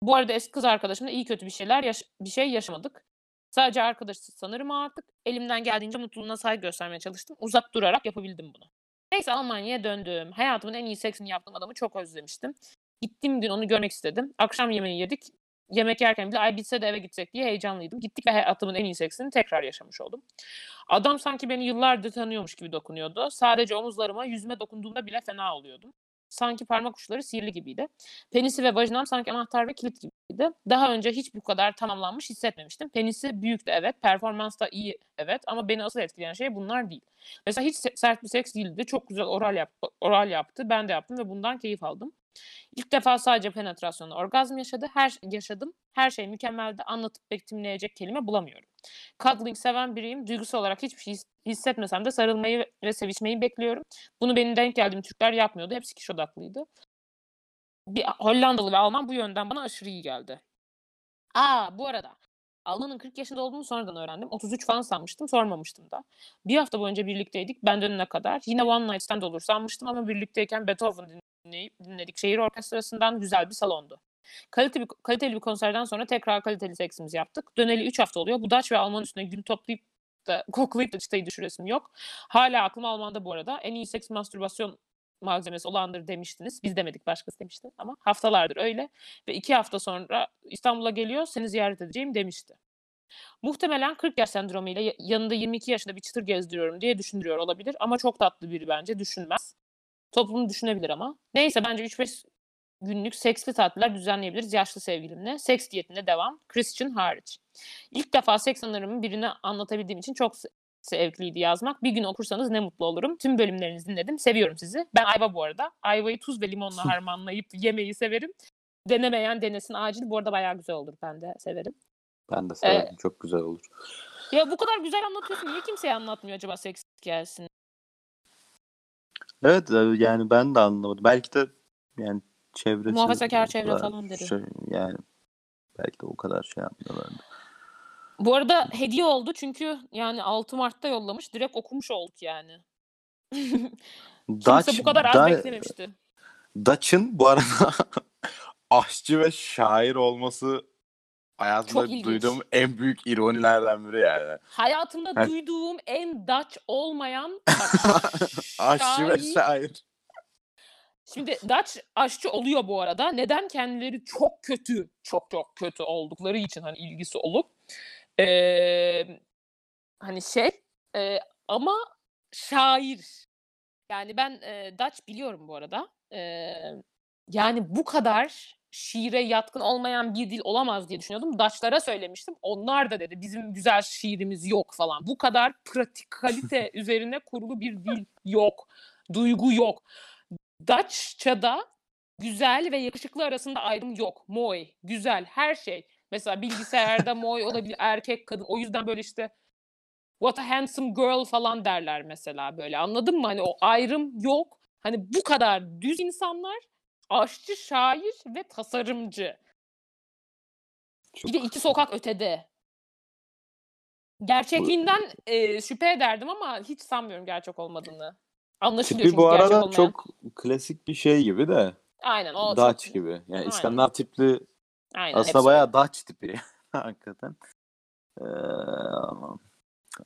Bu arada eski kız arkadaşımla iyi kötü bir şeyler yaş- bir şey yaşamadık. Sadece arkadaşız sanırım artık. Elimden geldiğince mutluluğuna saygı göstermeye çalıştım. Uzak durarak yapabildim bunu. Neyse Almanya'ya döndüm. Hayatımın en iyi seksini yaptığım adamı çok özlemiştim. Gittiğim gün onu görmek istedim. Akşam yemeği yedik. Yemek yerken bile ay bitse de eve gitsek diye heyecanlıydım. Gittik ve hayatımın en iyi seksini tekrar yaşamış oldum. Adam sanki beni yıllardır tanıyormuş gibi dokunuyordu. Sadece omuzlarıma, yüzüme dokunduğunda bile fena oluyordum. Sanki parmak uçları sihirli gibiydi. Penisi ve vajinam sanki anahtar ve kilit gibiydi. Daha önce hiç bu kadar tamamlanmış hissetmemiştim. Penisi büyüktü evet, performans da iyi evet ama beni asıl etkileyen şey bunlar değil. Mesela hiç se- sert bir seks değildi. Çok güzel oral yaptı, oral yaptı. Ben de yaptım ve bundan keyif aldım. İlk defa sadece penetrasyonla orgazm yaşadı. Her yaşadım. Her şey mükemmeldi. Anlatıp betimleyecek kelime bulamıyorum. Cuddling seven biriyim. Duygusal olarak hiçbir şey his- hissetmesem de sarılmayı ve sevişmeyi bekliyorum. Bunu benim denk geldiğim Türkler yapmıyordu. Hepsi kişi odaklıydı. Bir Hollandalı ve Alman bu yönden bana aşırı iyi geldi. Aa bu arada Alman'ın 40 yaşında olduğunu sonradan öğrendim. 33 falan sanmıştım. Sormamıştım da. Bir hafta boyunca birlikteydik. Ben dönene kadar. Yine One Night Stand olur sanmıştım ama birlikteyken Beethoven dinleyip dinledik. Şehir orkestrasından güzel bir salondu. Kaliteli bir, kaliteli bir konserden sonra tekrar kaliteli seksimizi yaptık. Döneli 3 hafta oluyor. Bu Dutch ve Alman üstüne gün toplayıp da koklayıp da çıtayı düşüresim yok. Hala aklım Alman'da bu arada. En iyi seks mastürbasyon malzemesi olandır demiştiniz. Biz demedik başkası demişti ama haftalardır öyle. Ve iki hafta sonra İstanbul'a geliyor seni ziyaret edeceğim demişti. Muhtemelen 40 yaş sendromu ile yanında 22 yaşında bir çıtır gezdiriyorum diye düşündürüyor olabilir ama çok tatlı biri bence düşünmez. Toplum düşünebilir ama. Neyse bence 3-5 günlük seksli tatiller düzenleyebiliriz yaşlı sevgilimle. Seks diyetine devam. Christian hariç. İlk defa seks anılarımı birine anlatabildiğim için çok se- zevkliydi yazmak. Bir gün okursanız ne mutlu olurum. Tüm bölümlerinizi dinledim. Seviyorum sizi. Ben Ayva bu arada. Ayvayı tuz ve limonla harmanlayıp yemeyi severim. Denemeyen denesin acil. Bu arada bayağı güzel olur. Ben de severim. Ben de severim. Çok güzel olur. Ya bu kadar güzel anlatıyorsun. Niye kimseye anlatmıyor acaba seks hikayesini? Evet e, yani ben de anlamadım. Belki de yani çevresi Muhafazakar çevre falan dedi. Şey, yani belki de o kadar şey yapmıyorlardı. Bu arada hediye oldu çünkü yani 6 Mart'ta yollamış. Direkt okumuş olduk yani. Kimse Dutch, bu kadar az Da- beklememişti. Dutch'ın bu arada aşçı ve şair olması hayatımda Çok duyduğum en büyük ironilerden biri yani. Hayatımda Evet. duyduğum en Dutch olmayan Aşçı ve şair-. Şimdi Dutch aşçı oluyor bu arada. Neden kendileri çok kötü, çok çok kötü oldukları için hani ilgisi olup eee, hani şey eee, ama şair. Yani ben eee, Dutch biliyorum bu arada. Eee, yani bu kadar şiire yatkın olmayan bir dil olamaz diye düşünüyordum. Dutch'lara söylemiştim. Onlar da dedi bizim güzel şiirimiz yok falan. Bu kadar pratikalite üzerine kurulu bir dil yok. Duygu yok. Dutchça'da güzel ve yakışıklı arasında ayrım yok. Moy, güzel, her şey. Mesela bilgisayarda moy olabilir, erkek, kadın. O yüzden böyle işte what a handsome girl falan derler mesela böyle. Anladın mı? Hani o ayrım yok. Hani bu kadar düz insanlar aşçı, şair ve tasarımcı. Çok Bir de iki sokak ötede. Gerçekliğinden e, şüphe ederdim ama hiç sanmıyorum gerçek olmadığını. Anlaşılıyor tipi çünkü bu gerçek arada olmayan. çok klasik bir şey gibi de. Aynen o Dutch çok... gibi. Yani Aynen. İskandinav tipli Aynen, aslında hepsi bayağı Dutch tipi hakikaten. Ee,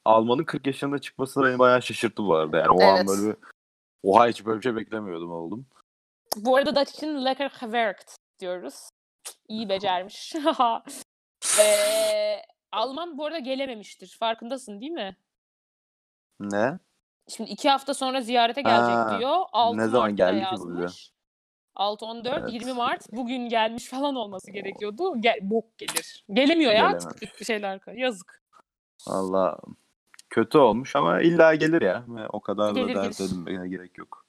Alman'ın 40 yaşında çıkması da beni bayağı şaşırttı bu arada. Yani o an Evet. böyle bir oha hiç böyle bir şey beklemiyordum oldum. Bu arada Dutch için lekker gewerkt diyoruz. İyi becermiş. Eee, Alman bu arada gelememiştir. Farkındasın değil mi? Ne? Şimdi iki hafta sonra ziyarete gelecek Ha, diyor. 6 ne zaman Mart'ta geldi ki bu bize? yazmış. 6 14 Evet. 20 Mart bugün gelmiş falan olması gerekiyordu. Gel, bok gelir. Gelemiyor ya. Bir şeyler. Yazık. Valla kötü olmuş ama illa gelir ya. O kadar Gelir, da dert edinmeye gerek yok.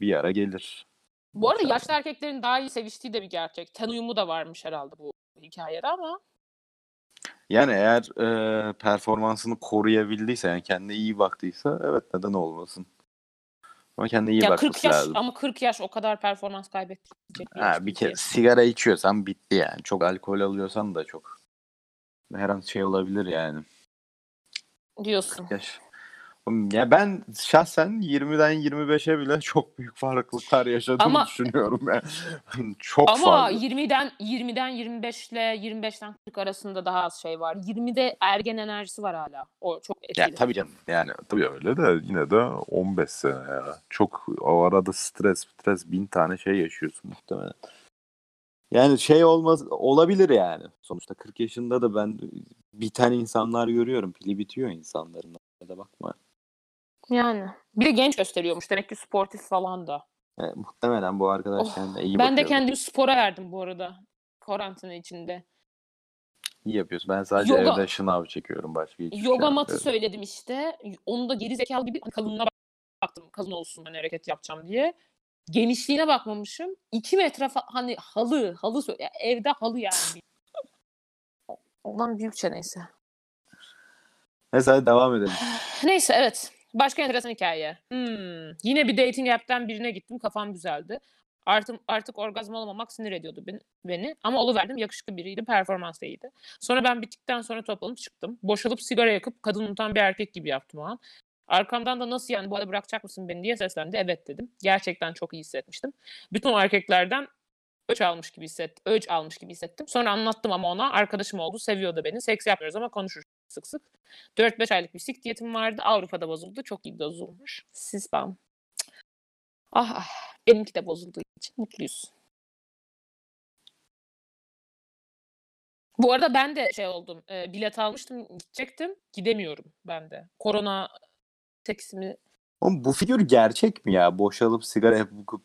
Bir ara gelir. Bu arada yaşlı erkeklerin daha iyi seviştiği de bir gerçek. Ten uyumu da varmış herhalde bu hikayede ama Yani eğer e, performansını koruyabildiyse yani kendine iyi baktıysa evet neden olmasın. Ama kendine iyi ya 40 bakması yaş lazım. ama 40 yaş o kadar performans kaybedecek. Ha, bir kere sigara içiyorsan bitti yani. Çok alkol alıyorsan da çok. Her an şey olabilir yani. diyorsun. Yaş. Ya ben şahsen 20'den 25'e bile çok büyük farklılıklar yaşadığımı Ama- düşünüyorum ben. çok Ama fazla. 20'den 20'den 25 ile 25'ten 40 arasında daha az şey var. 20'de ergen enerjisi var hala. O çok Ya etkili. tabii canım. Yani tabii öyle de yine de 15 sene ya. Çok o arada stres, stres bin tane şey yaşıyorsun muhtemelen. Yani şey olmaz olabilir yani. Sonuçta 40 yaşında da ben biten insanlar görüyorum. Pili bitiyor insanların. Da bakma. Yani. Bir de genç gösteriyormuş. Demek ki sportif falan da. Yani muhtemelen bu arkadaş Oh, kendine iyi ben de kendimi spora verdim bu arada. Karantina içinde. İyi yapıyorsun. Ben sadece Yoga- evde şınav çekiyorum. Başka hiçbir şey Yoga matı yapmıyorum. söyledim işte. Onu da geri zekalı gibi kalınlığına baktım. Kalın olsun ben hareket yapacağım diye. Genişliğine bakmamışım. 2 metre fa- hani halı, halı sö- ya evde halı yani. Ondan büyükçe neyse. Neyse hadi devam edelim. Neyse evet. Başka enteresan hikaye. Hmm. Yine bir dating app'ten birine gittim. Kafam güzeldi. Artık, artık orgazm olamamak sinir ediyordu beni. Ama oluverdim. Yakışıklı biriydi. Performans iyiydi. Sonra ben bittikten sonra toplanıp çıktım. Boşalıp sigara yakıp kadın unutan bir erkek gibi yaptım o an. Arkamdan da nasıl yani bu arada bırakacak mısın beni diye seslendi. Evet dedim. Gerçekten çok iyi hissetmiştim. Bütün o erkeklerden öç almış gibi hissettim. Öç almış gibi hissettim. Sonra anlattım ama ona arkadaşım oldu. Seviyordu beni. Seks yapmıyoruz ama konuşuruz sık sık. 4-5 aylık bir sik diyetim vardı. Avrupa'da bozuldu. Çok iyi bozulmuş. Siz bam. Ah ah. Benimki de bozulduğu için mutluyuz. Bu arada ben de şey oldum. e, bilet almıştım. Gidecektim. Gidemiyorum ben de. Korona seksimi. Oğlum bu figür gerçek mi ya? Boşalıp sigara yapıp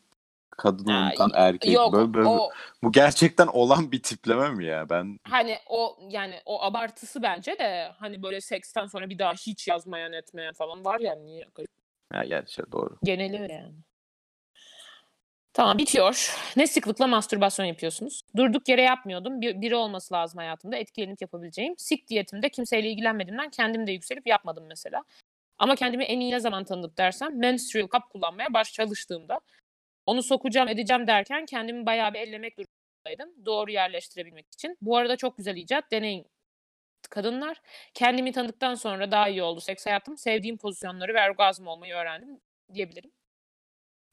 kadın Ha, unutan erkek. Yok Böyle- böyle- o Bu gerçekten olan bir tipleme mi ya? Ben hani o yani o abartısı bence de hani böyle seksten sonra bir daha hiç yazmayan etmeyen falan var ya niye ya gerçi doğru. geneli öyle yani. Tamam bitiyor. Ne sıklıkla mastürbasyon yapıyorsunuz? Durduk yere yapmıyordum. Bir, biri olması lazım hayatımda etkilenip yapabileceğim. Sik diyetimde kimseyle ilgilenmediğimden kendim de yükselip yapmadım mesela. Ama kendimi en iyi ne zaman tanıdık dersem menstrual cup kullanmaya baş çalıştığımda onu sokacağım edeceğim derken kendimi bayağı bir ellemek durumundaydım. Doğru yerleştirebilmek için. Bu arada çok güzel icat. Deneyin kadınlar. Kendimi tanıdıktan sonra daha iyi oldu seks hayatım. Sevdiğim pozisyonları ve orgazm olmayı öğrendim diyebilirim.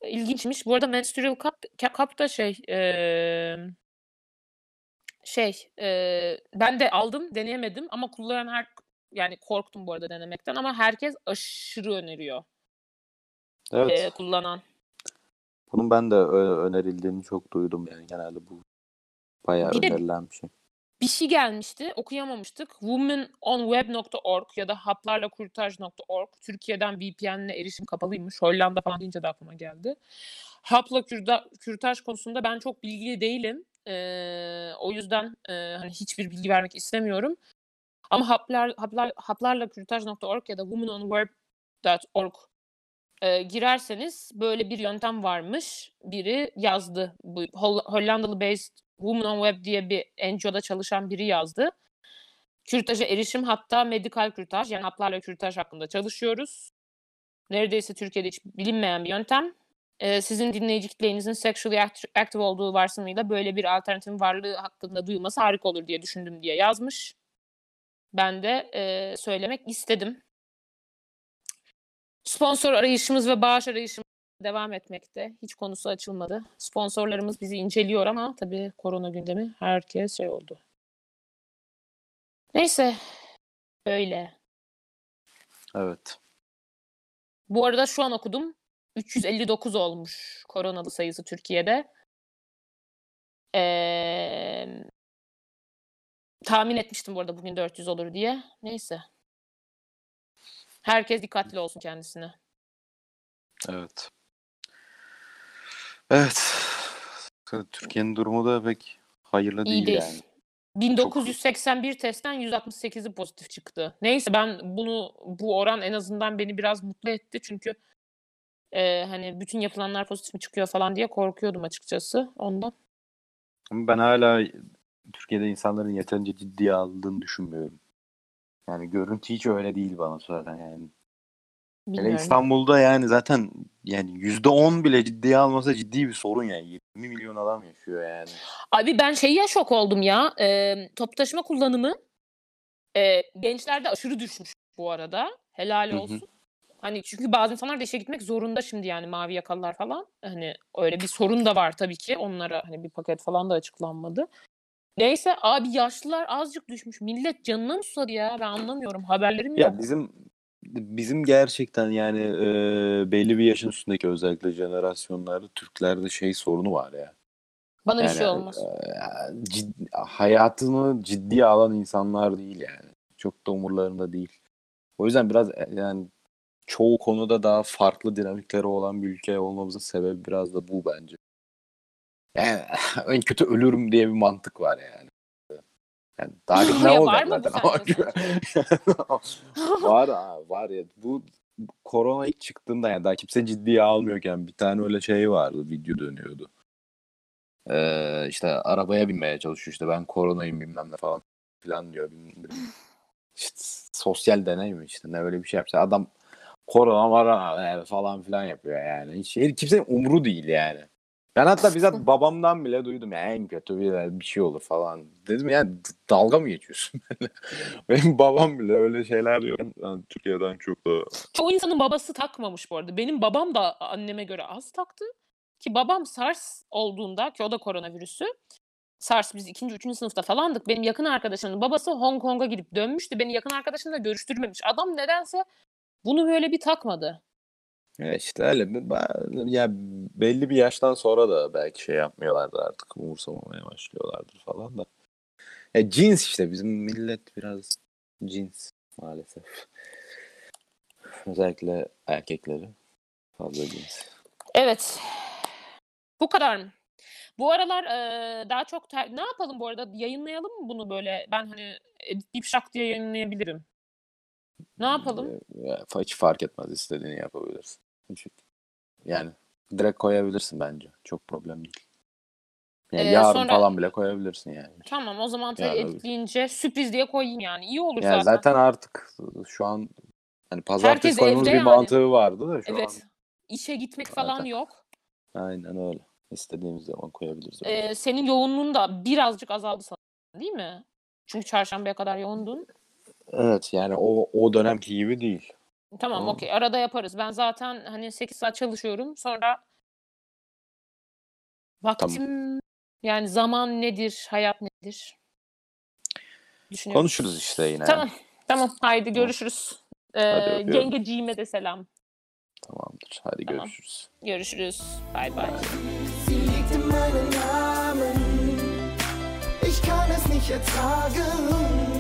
İlginçmiş. Bu arada menstrual cup, cup da şey eee, şey eee, ben de aldım deneyemedim ama kullanan her yani korktum bu arada denemekten ama herkes aşırı öneriyor Evet. eee, kullanan. Bunun ben de önerildiğini çok duydum yani genelde bu bayağı Bir önerilen bir şey. bir şey gelmişti okuyamamıştık. Womenonweb.org ya da haplarlakurtaj.org Türkiye'den VPN'le erişim kapalıymış. Hollanda falan deyince de aklıma geldi. Hapla kürtaj konusunda ben çok bilgili değilim. Ee, o yüzden e, hani hiçbir bilgi vermek istemiyorum. Ama haplar, haplar, haplarlakurtaj.org ya da womenonweb.org e, girerseniz böyle bir yöntem varmış. Biri yazdı. Bu Hol- Hollandalı based Women on Web diye bir NGO'da çalışan biri yazdı. Kürtaja erişim hatta medikal kürtaj yani haplarla kürtaj hakkında çalışıyoruz. Neredeyse Türkiye'de hiç bilinmeyen bir yöntem. Ee, sizin dinleyici kitlenizin sexually act- active olduğu varsayımıyla böyle bir alternatifin varlığı hakkında duyulması harika olur diye düşündüm diye yazmış. Ben de e, söylemek istedim. Sponsor arayışımız ve bağış arayışımız devam etmekte. Hiç konusu açılmadı. Sponsorlarımız bizi inceliyor ama tabii korona gündemi herkes şey oldu. Neyse öyle. Evet. Bu arada şu an okudum. 359 olmuş koronalı sayısı Türkiye'de. Ee, tahmin etmiştim bu arada bugün 400 olur diye. Neyse. Herkes dikkatli olsun kendisine. Evet. Evet. Türkiye'nin durumu da pek hayırlı İyi değil değil. yani. 1981 testten 168'i pozitif çıktı. Neyse ben bunu bu oran en azından beni biraz mutlu etti çünkü e, hani bütün yapılanlar pozitif mi çıkıyor falan diye korkuyordum açıkçası ondan. Ben hala Türkiye'de insanların yeterince ciddiye aldığını düşünmüyorum. Yani görüntü hiç öyle değil bana zaten yani. Hele Bilmiyorum. İstanbul'da yani zaten yani %10 bile ciddiye almasa ciddi bir sorun yani. 20 milyon adam yaşıyor yani. Abi ben şeye şok oldum ya. E, top taşıma kullanımı e, gençlerde aşırı düşmüş bu arada. Helal Hı hı. olsun. Hani çünkü bazı insanlar da işe gitmek zorunda şimdi yani mavi yakalılar falan. Hani öyle bir sorun da var tabii ki. Onlara hani bir paket falan da açıklanmadı. Neyse abi yaşlılar azıcık düşmüş. Millet canına mı susadı ya? Ben anlamıyorum. Haberlerim yok. Ya bizim bizim gerçekten yani e, belli bir yaşın üstündeki özellikle jenerasyonlarda Türklerde şey sorunu var ya. Bana bir Yani şey olmaz. e, cid- hayatını ciddiye alan insanlar değil yani. Çok da umurlarında değil. O yüzden biraz e, yani çoğu konuda daha farklı dinamikleri olan bir ülke olmamızın sebebi biraz da bu bence. Yani en kötü ölürüm diye bir mantık var yani. Yani daha ne olacak zaten ama var ha, var ya bu korona ilk çıktığında yani daha kimse ciddiye almıyorken bir tane öyle şey vardı video dönüyordu. Ee, işte arabaya binmeye çalışıyor işte ben koronayım bilmem ne falan filan diyor. İşte sosyal deney mi işte ne öyle bir şey yapsa adam korona var falan filan yapıyor yani. Hiç kimsenin umru değil yani. Ben hatta bizzat babamdan bile duydum ya en kötü bir, bir şey olur falan. Dedim yani dalga mı geçiyorsun? Benim babam bile öyle şeyler diyor. Ben Türkiye'den çok da Çoğu insanın babası takmamış bu arada. Benim babam da anneme göre az taktı. Ki babam SARS olduğunda ki o da koronavirüsü. SARS biz ikinci, üçüncü sınıfta falandık. Benim yakın arkadaşımın babası Hong Kong'a gidip dönmüştü. Beni yakın arkadaşımla görüştürmemiş. Adam nedense bunu böyle bir takmadı. Ya işte öyle bir- ba- ya belli bir yaştan sonra da belki şey yapmıyorlardı artık umursamamaya başlıyorlardır falan da. Ya cins işte bizim millet biraz cins maalesef. Özellikle erkekleri fazla cins. Evet. Bu kadar mı? Bu aralar eee, daha çok ter- ne yapalım bu arada yayınlayalım mı bunu böyle ben hani editleyip şak diye yayınlayabilirim. Ne yapalım? Ya, hiç fark etmez istediğini yapabilirsin. Hiç- Yani Direkt koyabilirsin bence. Çok problem değil. Yani Ee, yarın sonra- falan bile koyabilirsin yani. Tamam o zaman tabii Yani- editleyince sürpriz diye koyayım yani. İyi olur Yani zaten. zaten artık şu an hani pazartesi Herkes bir yani. mantığı vardı da şu Evet. İşe gitmek falan Zaten. yok. an aynen öyle. İstediğimiz zaman koyabiliriz. Ee, senin yoğunluğun da birazcık azaldı sanırım değil mi? Çünkü çarşambaya kadar yoğundun. Evet yani o o dönemki gibi değil. Tamam Tamam. okey arada yaparız. Ben zaten hani 8 saat çalışıyorum. Sonra vaktim yani zaman nedir, hayat nedir? Düşünüyorum. Konuşuruz işte yine. Tamam. Tamam. Haydi görüşürüz. Ee, yengeciğime de selam. Tamamdır. Hadi Tamam. görüşürüz. Görüşürüz. Bay bay. Ich kann es nicht ertragen.